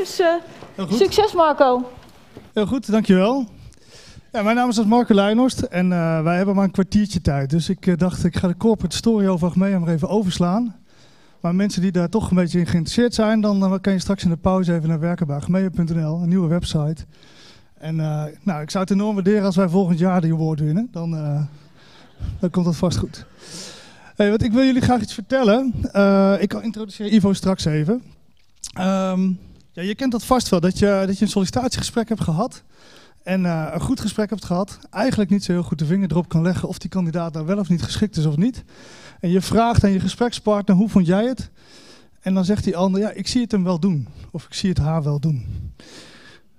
Dus eh, succes Marco. Heel goed, dankjewel. Ja, mijn naam is dus Marco Leijnorst en eh, wij hebben maar een kwartiertje tijd. Dus ik eh, dacht, ik ga de corporate story over Achmea maar even overslaan. Maar mensen die daar toch een beetje in geïnteresseerd zijn, dan kan je straks in de pauze even naar werken bij achmea.nl, een nieuwe website. En nou, ik zou het enorm waarderen als wij volgend jaar die award winnen. Dan, dan komt dat vast goed. Hey, wat ik wil jullie graag iets vertellen. Eh, ik introduceer Ivo straks even. Ehm, ja, je kent dat vast wel, dat je, dat je een sollicitatiegesprek hebt gehad. En eh, een goed gesprek hebt gehad. Eigenlijk niet zo heel goed de vinger erop kan leggen of die kandidaat nou wel of niet geschikt is of niet. En je vraagt aan je gesprekspartner, hoe vond jij het? En dan zegt die ander, ja, ik zie het hem wel doen. Of ik zie het haar wel doen.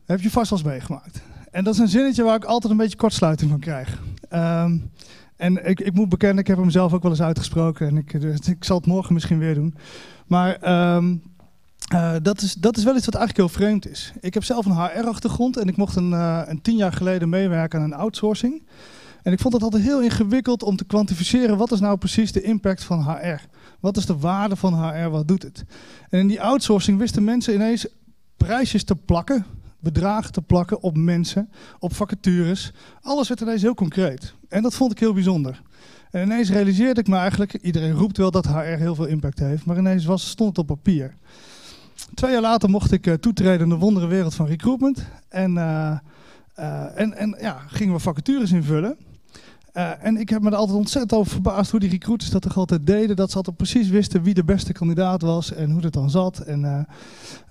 Heb je vast wel eens meegemaakt. En dat is een zinnetje waar ik altijd een beetje kortsluiting van krijg. Ehm, en ik, ik moet bekennen, ik heb hem zelf ook wel eens uitgesproken. En ik, dus ik zal het morgen misschien weer doen. Maar ehm, eh, dat, is, dat is wel iets wat eigenlijk heel vreemd is. Ik heb zelf een HR-achtergrond en ik mocht een, eh, een tien jaar geleden meewerken aan een outsourcing. En ik vond het altijd heel ingewikkeld om te kwantificeren wat is nou precies de impact van HR. Wat is de waarde van HR, wat doet het? En in die outsourcing wisten mensen ineens prijsjes te plakken, bedragen te plakken op mensen, op vacatures. Alles werd ineens heel concreet. En dat vond ik heel bijzonder. En ineens realiseerde ik me eigenlijk, iedereen roept wel dat HR heel veel impact heeft, maar ineens was, stond het op papier. Twee jaar later mocht ik uh, toetreden in de wondere wereld van recruitment. En, uh, uh, en, en ja, gingen we vacatures invullen. Uh, en ik heb me er altijd ontzettend over verbaasd hoe die recruiters dat toch altijd deden. Dat ze altijd precies wisten wie de beste kandidaat was en hoe het dan zat. En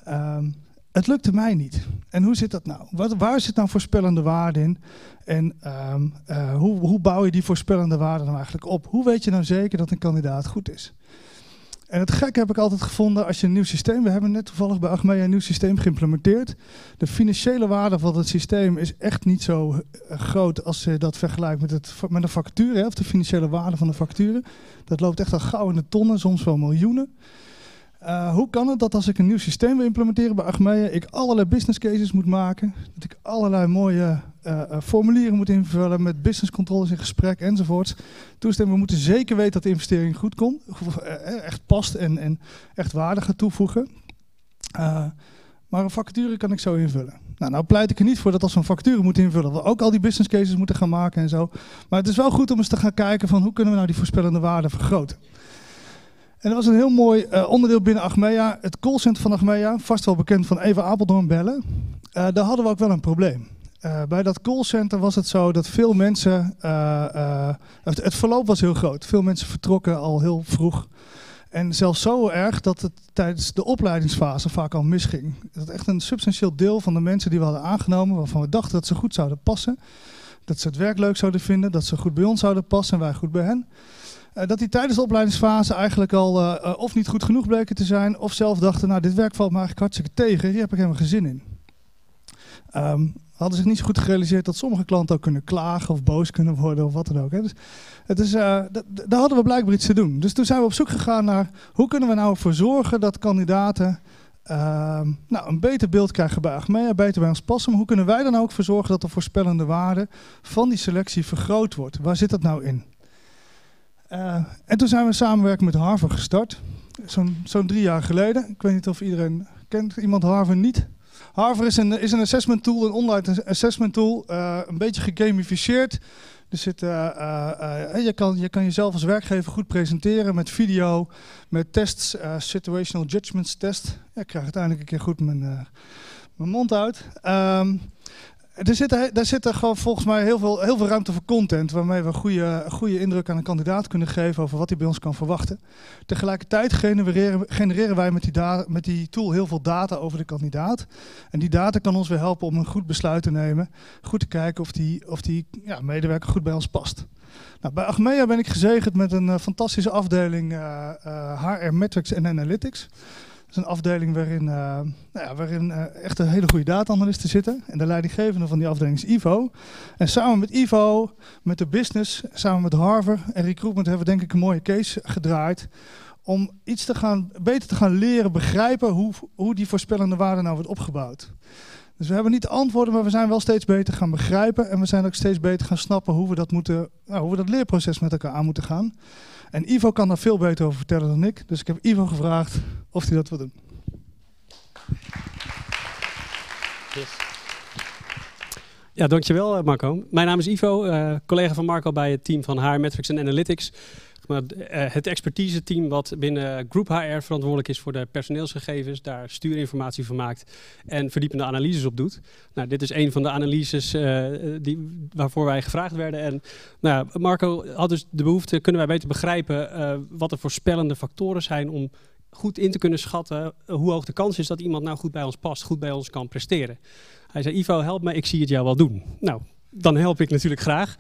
um, het lukte mij niet. En hoe zit dat nou? Wat, waar zit nou voorspellende waarde in? En uh, hoe, hoe bouw je die voorspellende waarde nou eigenlijk op? Hoe weet je nou zeker dat een kandidaat goed is? En het gekke heb ik altijd gevonden als je een nieuw systeem... We hebben net toevallig bij Achmea een nieuw systeem geïmplementeerd. De financiële waarde van het systeem is echt niet zo uh, groot... als je dat vergelijkt met, het, met een factuur, of de financiële waarde van de facturen. Dat loopt echt al gauw in de tonnen, soms wel miljoenen. Uh, hoe kan het dat als ik een nieuw systeem wil implementeren bij Achmea... ik allerlei business cases moet maken... dat ik allerlei mooie uh, formulieren moet invullen... met business controllers in gesprek enzovoorts. Toestemmen, we moeten zeker weten dat de investering goed komt... echt past en, en echt waarde gaat toevoegen. Maar een vacature kan ik zo invullen. Nou, nou pleit ik er niet voor dat als we een vacature moeten invullen... we ook al die business cases moeten gaan maken en zo. Maar het is wel goed om eens te gaan kijken van... hoe kunnen we nou die voorspellende waarde vergroten. En dat was een heel mooi onderdeel binnen Achmea. Het callcenter van Achmea, vast wel bekend van Eva Apeldoorn bellen. Daar hadden we ook wel een probleem. Uh, bij dat callcenter was het zo dat veel mensen... Het, het, verloop was heel groot. Veel mensen vertrokken al heel vroeg. En zelfs zo erg dat het tijdens de opleidingsfase vaak al misging. Dat echt een substantieel deel van de mensen die we hadden aangenomen... waarvan we dachten dat ze goed zouden passen... dat ze het werk leuk zouden vinden, dat ze goed bij ons zouden passen en wij goed bij hen... Dat die tijdens de opleidingsfase eigenlijk al of niet goed genoeg bleken te zijn, of zelf dachten, nou dit werk valt me eigenlijk hartstikke tegen, hier heb ik helemaal geen zin in. Um, hadden zich niet zo goed gerealiseerd dat sommige klanten ook kunnen klagen of boos kunnen worden of wat dan ook. Hè. Dus het is, daar hadden we blijkbaar iets te doen. Dus toen zijn we op zoek gegaan naar hoe kunnen we nou ervoor zorgen dat kandidaten nou, een beter beeld krijgen bij Achmea, beter bij ons passen. Maar hoe kunnen wij dan ook voor zorgen dat de voorspellende waarde van die selectie vergroot wordt? Waar zit dat nou in? Uh, en toen zijn we samenwerken met Harvard gestart. Zo'n zo drie jaar geleden. Ik weet niet of iedereen kent iemand Harvard niet. Harvard is een, is een assessment tool, een online assessment tool. Uh, een beetje gegamificeerd. Er zit, uh, je, kan, je kan jezelf als werkgever goed presenteren met video, met tests, situational judgments test. Ik krijg uiteindelijk een keer goed mijn, mijn mond uit. Um, er zit, daar zit er gewoon volgens mij heel veel, heel veel ruimte voor content. Waarmee we een goede, goede indruk aan een kandidaat kunnen geven over wat hij bij ons kan verwachten. Tegelijkertijd genereren, genereren wij met die, met die tool heel veel data over de kandidaat. En die data kan ons weer helpen om een goed besluit te nemen. Goed te kijken of die, of die ja, medewerker goed bij ons past. Nou, bij Achmea ben ik gezegend met een uh, fantastische afdeling uh, uh, HR Metrics en Analytics. Is een afdeling waarin, uh, nou ja, waarin uh, echt een hele goede data-analysten zitten. En de leidinggevende van die afdeling is Ivo. En samen met Ivo, met de business, samen met Harvard en recruitment hebben we denk ik een mooie case gedraaid. Om iets te gaan, beter te gaan leren begrijpen hoe, hoe die voorspellende waarde nou wordt opgebouwd. Dus we hebben niet de antwoorden, maar we zijn wel steeds beter gaan begrijpen. En we zijn ook steeds beter gaan snappen hoe we dat, moeten, nou, hoe we dat leerproces met elkaar aan moeten gaan. En Ivo kan daar veel beter over vertellen dan ik. Dus ik heb Ivo gevraagd of hij dat wil doen. Yes. Ja, dankjewel eh, Marco. Mijn naam is Ivo, uh, collega van Marco bij het team van HR Metrics en Analytics. Maar, uh, het expertise team wat binnen Group HR verantwoordelijk is voor de personeelsgegevens, daar stuurinformatie van maakt en verdiepende analyses op doet. Nou, dit is een van de analyses uh, die, waarvoor wij gevraagd werden. En nou, Marco had dus de behoefte, kunnen wij beter begrijpen wat de voorspellende factoren zijn om goed in te kunnen schatten hoe hoog de kans is dat iemand nou goed bij ons past, goed bij ons kan presteren. Hij zei, Ivo, help me, ik zie het jou wel doen. Nou, dan help ik natuurlijk graag.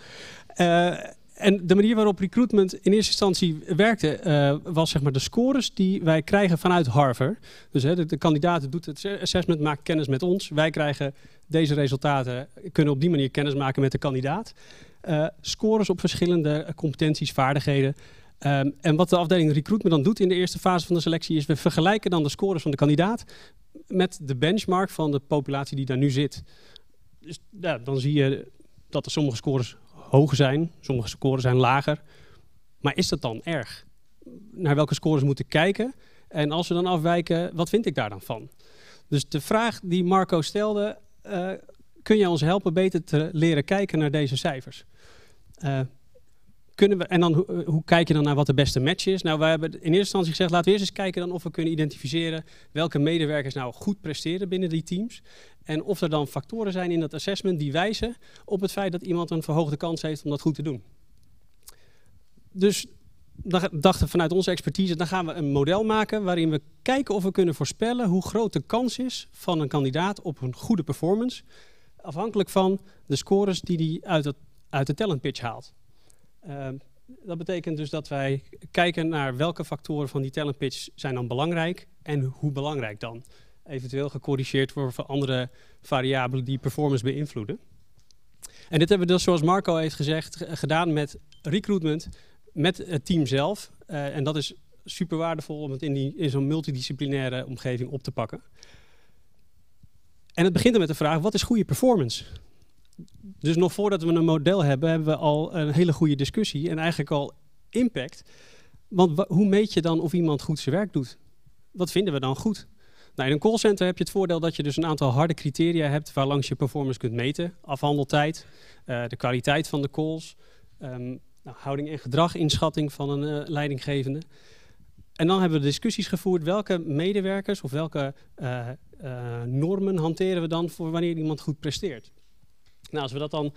Uh, en de manier waarop recruitment in eerste instantie werkte, uh, was zeg maar de scores die wij krijgen vanuit Harvard. Dus hè, de, kandidaat doet het assessment, maakt kennis met ons. Wij krijgen deze resultaten, kunnen op die manier kennis maken met de kandidaat. Uh, scores op verschillende competenties, vaardigheden. Um, en wat de afdeling recruitment dan doet in de eerste fase van de selectie is we vergelijken dan de scores van de kandidaat met de benchmark van de populatie die daar nu zit. Dus ja, dan zie je dat er sommige scores hoger zijn, sommige scores zijn lager. Maar is dat dan erg? Naar welke scores moeten kijken? En als we dan afwijken, wat vind ik daar dan van? Dus de vraag die Marco stelde, uh, kun je ons helpen beter te leren kijken naar deze cijfers? Uh, kunnen we, en dan, hoe, hoe kijk je dan naar wat de beste match is? Nou, wij hebben in eerste instantie gezegd, laten we eerst eens kijken dan of we kunnen identificeren welke medewerkers nou goed presteren binnen die teams. En of er dan factoren zijn in dat assessment die wijzen op het feit dat iemand een verhoogde kans heeft om dat goed te doen. Dus dachten we vanuit onze expertise, dan gaan we een model maken waarin we kijken of we kunnen voorspellen hoe groot de kans is van een kandidaat op een goede performance. Afhankelijk van de scores die hij uit, uit de talent pitch haalt. Uh, dat betekent dus dat wij kijken naar welke factoren van die talent pitch zijn dan belangrijk en hoe belangrijk dan. Eventueel gecorrigeerd worden voor andere variabelen die performance beïnvloeden. En dit hebben we dus, zoals Marco heeft gezegd, gedaan met recruitment, met het team zelf. Uh, en dat is super waardevol om het in, in zo'n multidisciplinaire omgeving op te pakken. En het begint er met de vraag, wat is goede performance? Dus nog voordat we een model hebben, hebben we al een hele goede discussie en eigenlijk al impact. Want hoe meet je dan of iemand goed zijn werk doet? Wat vinden we dan goed? Nou, in een callcenter heb je het voordeel dat je dus een aantal harde criteria hebt waarlangs je performance kunt meten. Afhandeltijd, uh, de kwaliteit van de calls, um, nou, houding en gedrag, inschatting van een uh, leidinggevende. En dan hebben we discussies gevoerd welke medewerkers of welke uh, normen hanteren we dan voor wanneer iemand goed presteert. Nou, als we dat dan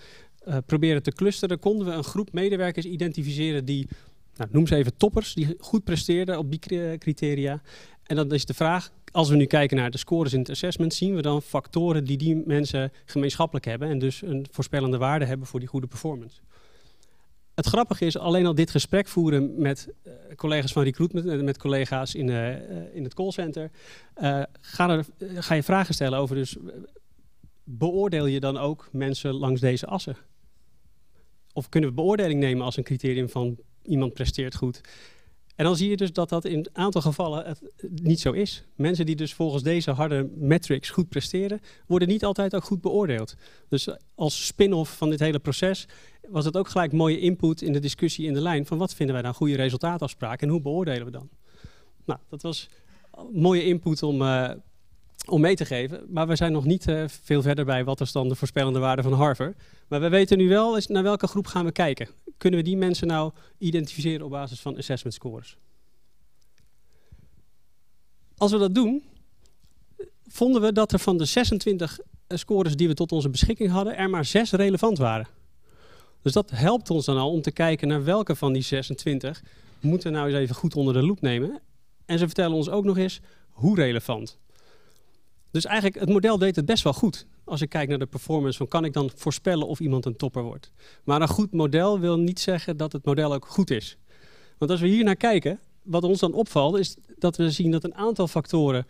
uh, proberen te clusteren, konden we een groep medewerkers identificeren die, nou, noem ze even toppers, die goed presteerden op die criteria. En dan is de vraag, als we nu kijken naar de scores in het assessment, zien we dan factoren die die mensen gemeenschappelijk hebben en dus een voorspellende waarde hebben voor die goede performance. Het grappige is, alleen al dit gesprek voeren met uh, collega's van recruitment en met collega's in, uh, in het callcenter, ga, er, ga je vragen stellen over dus beoordeel je dan ook mensen langs deze assen? Of kunnen we beoordeling nemen als een criterium van iemand presteert goed? En dan zie je dus dat dat in een aantal gevallen het niet zo is. Mensen die dus volgens deze harde metrics goed presteren, worden niet altijd ook goed beoordeeld. Dus als spin-off van dit hele proces was het ook gelijk mooie input in de discussie in de lijn van wat vinden wij nou goede resultaatafspraken en hoe beoordelen we dan? Nou, dat was mooie input om, uh, om mee te geven. Maar we zijn nog niet uh, veel verder bij wat is dan de voorspellende waarde van Harvard. Maar we weten nu wel is naar welke groep gaan we kijken. Kunnen we die mensen nou identificeren op basis van assessment scores? Als we dat doen, vonden we dat er van de 26 eh, scores die we tot onze beschikking hadden, er maar 6 relevant waren. Dus dat helpt ons dan al om te kijken naar welke van die 26 moeten we nou eens even goed onder de loep nemen. En ze vertellen ons ook nog eens hoe relevant. Dus eigenlijk, het model deed het best wel goed. Als ik kijk naar de performance, van kan ik dan voorspellen of iemand een topper wordt. Maar een goed model wil niet zeggen dat het model ook goed is. Want als we hier naar kijken, wat ons dan opvalt, is dat we zien dat een aantal factoren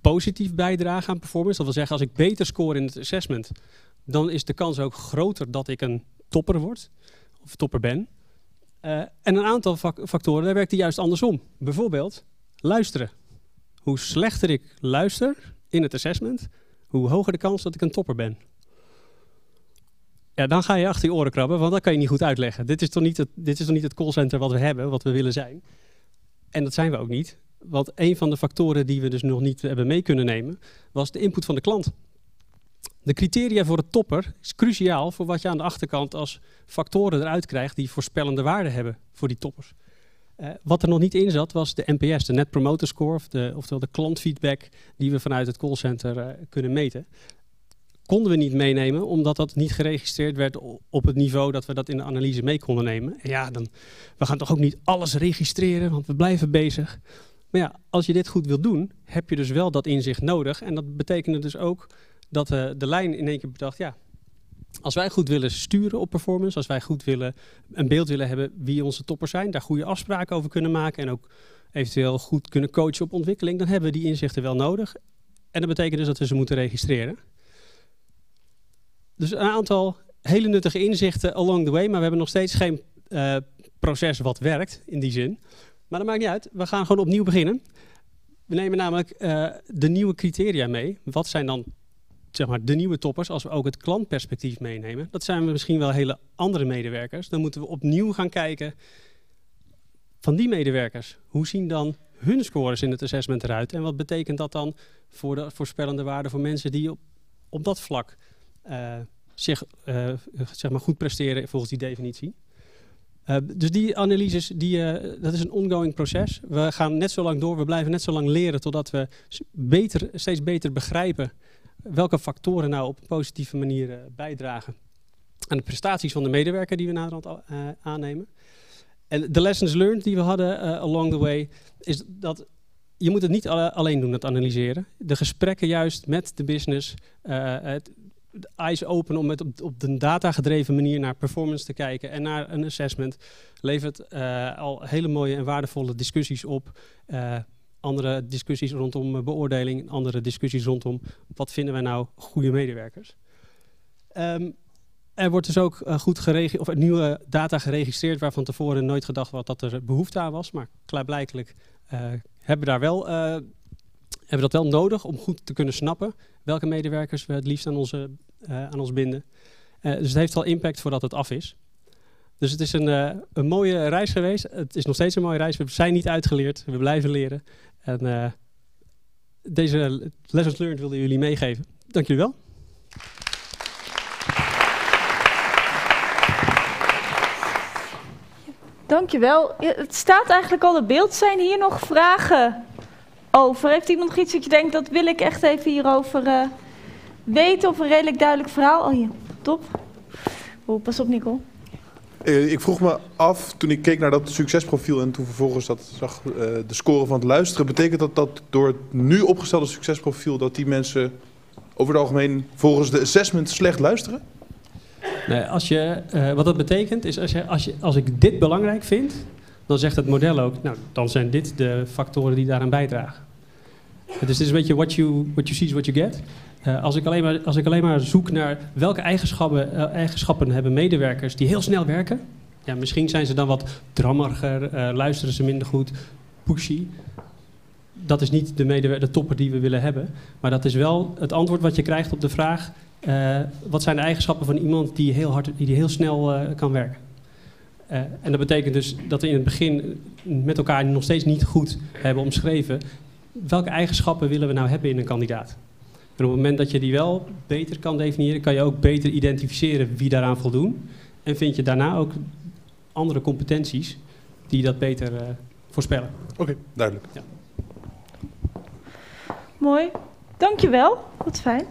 positief bijdragen aan performance. Dat wil zeggen, als ik beter score in het assessment, dan is de kans ook groter dat ik een topper word, of topper ben. Uh, en een aantal factoren, daar werkt het juist andersom. Bijvoorbeeld luisteren. Hoe slechter ik luister, in het assessment, hoe hoger de kans dat ik een topper ben. Ja, dan ga je achter je oren krabben, want dat kan je niet goed uitleggen. Dit is toch niet het, dit is toch niet het callcenter wat we hebben, wat we willen zijn. En dat zijn we ook niet. Want een van de factoren die we dus nog niet hebben mee kunnen nemen, was de input van de klant. De criteria voor de topper is cruciaal voor wat je aan de achterkant als factoren eruit krijgt die voorspellende waarde hebben voor die toppers. Uh, wat er nog niet in zat was de NPS, de Net Promoter Score, of de, oftewel de klantfeedback die we vanuit het callcenter uh, kunnen meten. Konden we niet meenemen, omdat dat niet geregistreerd werd op het niveau dat we dat in de analyse mee konden nemen. En ja, dan, we gaan toch ook niet alles registreren, want we blijven bezig. Maar ja, als je dit goed wilt doen, heb je dus wel dat inzicht nodig. En dat betekende dus ook dat uh, de lijn in één keer bedacht, ja, als wij goed willen sturen op performance, als wij goed willen een beeld willen hebben wie onze toppers zijn, daar goede afspraken over kunnen maken en ook eventueel goed kunnen coachen op ontwikkeling, dan hebben we die inzichten wel nodig. En dat betekent dus dat we ze moeten registreren. Dus een aantal hele nuttige inzichten along the way, maar we hebben nog steeds geen uh, proces wat werkt in die zin. Maar dat maakt niet uit, we gaan gewoon opnieuw beginnen. We nemen namelijk uh, de nieuwe criteria mee. Wat zijn dan zeg maar, de nieuwe toppers, als we ook het klantperspectief meenemen, dat zijn we misschien wel hele andere medewerkers. Dan moeten we opnieuw gaan kijken van die medewerkers. Hoe zien dan hun scores in het assessment eruit? En wat betekent dat dan voor de voorspellende waarde voor mensen die op, op dat vlak uh, zich uh, zeg maar goed presteren volgens die definitie? Uh, dus die analyses, die, dat is een ongoing proces. We gaan net zo lang door, we blijven net zo lang leren totdat we beter, steeds beter begrijpen welke factoren nou op een positieve manier uh, bijdragen aan de prestaties van de medewerker die we naderhand uh, aannemen. En de lessons learned die we hadden uh, along the way, is dat je moet het niet alleen doen, het analyseren. De gesprekken juist met de business, het, de eyes open om met op, op de data-gedreven manier naar performance te kijken en naar een assessment, levert al hele mooie en waardevolle discussies op andere discussies rondom eh, beoordeling, andere discussies rondom wat vinden wij nou goede medewerkers. Um, er wordt dus ook uh, goed of nieuwe data geregistreerd waarvan tevoren nooit gedacht was dat er behoefte aan was. Maar klaarblijkelijk hebben we daar wel, hebben dat wel nodig om goed te kunnen snappen welke medewerkers we het liefst aan, onze, aan ons binden. dus het heeft wel impact voordat het af is. Dus het is een, een mooie reis geweest. Het is nog steeds een mooie reis. We zijn niet uitgeleerd. We blijven leren. En uh, deze lessons learned wilden jullie meegeven. Dank jullie wel. Dankjewel. Het staat eigenlijk al in beeld. Zijn hier nog vragen over? Heeft iemand nog iets dat je denkt, dat wil ik echt even hierover uh, weten? Of een redelijk duidelijk verhaal? Oh hier, top. Oh, pas op Nicole. Eh, ik vroeg me af, toen ik keek naar dat succesprofiel en toen vervolgens dat zag uh, de score van het luisteren, betekent dat dat door het nu opgestelde succesprofiel dat die mensen over het algemeen volgens de assessment slecht luisteren? Nee, als je, uh, wat dat betekent is als, je, als, je, als ik dit belangrijk vind, dan zegt het model ook, nou dan zijn dit de factoren die daaraan bijdragen. Dus het is een beetje what you, what you see is what you get. Uh, als, ik alleen maar, als ik alleen maar zoek naar welke eigenschappen, uh, eigenschappen hebben medewerkers die heel snel werken. Ja, misschien zijn ze dan wat drammeriger, uh, luisteren ze minder goed, pushy. Dat is niet de, de topper die we willen hebben. Maar dat is wel het antwoord wat je krijgt op de vraag... wat zijn de eigenschappen van iemand die heel, hard, die heel snel kan werken. en dat betekent dus dat we in het begin met elkaar nog steeds niet goed hebben omschreven... welke eigenschappen willen we nou hebben in een kandidaat. En op het moment dat je die wel beter kan definiëren, kan je ook beter identificeren wie daaraan voldoen. En vind je daarna ook andere competenties die dat beter uh, voorspellen. Oké, okay, duidelijk. Ja. Mooi. Dankjewel. Wat fijn.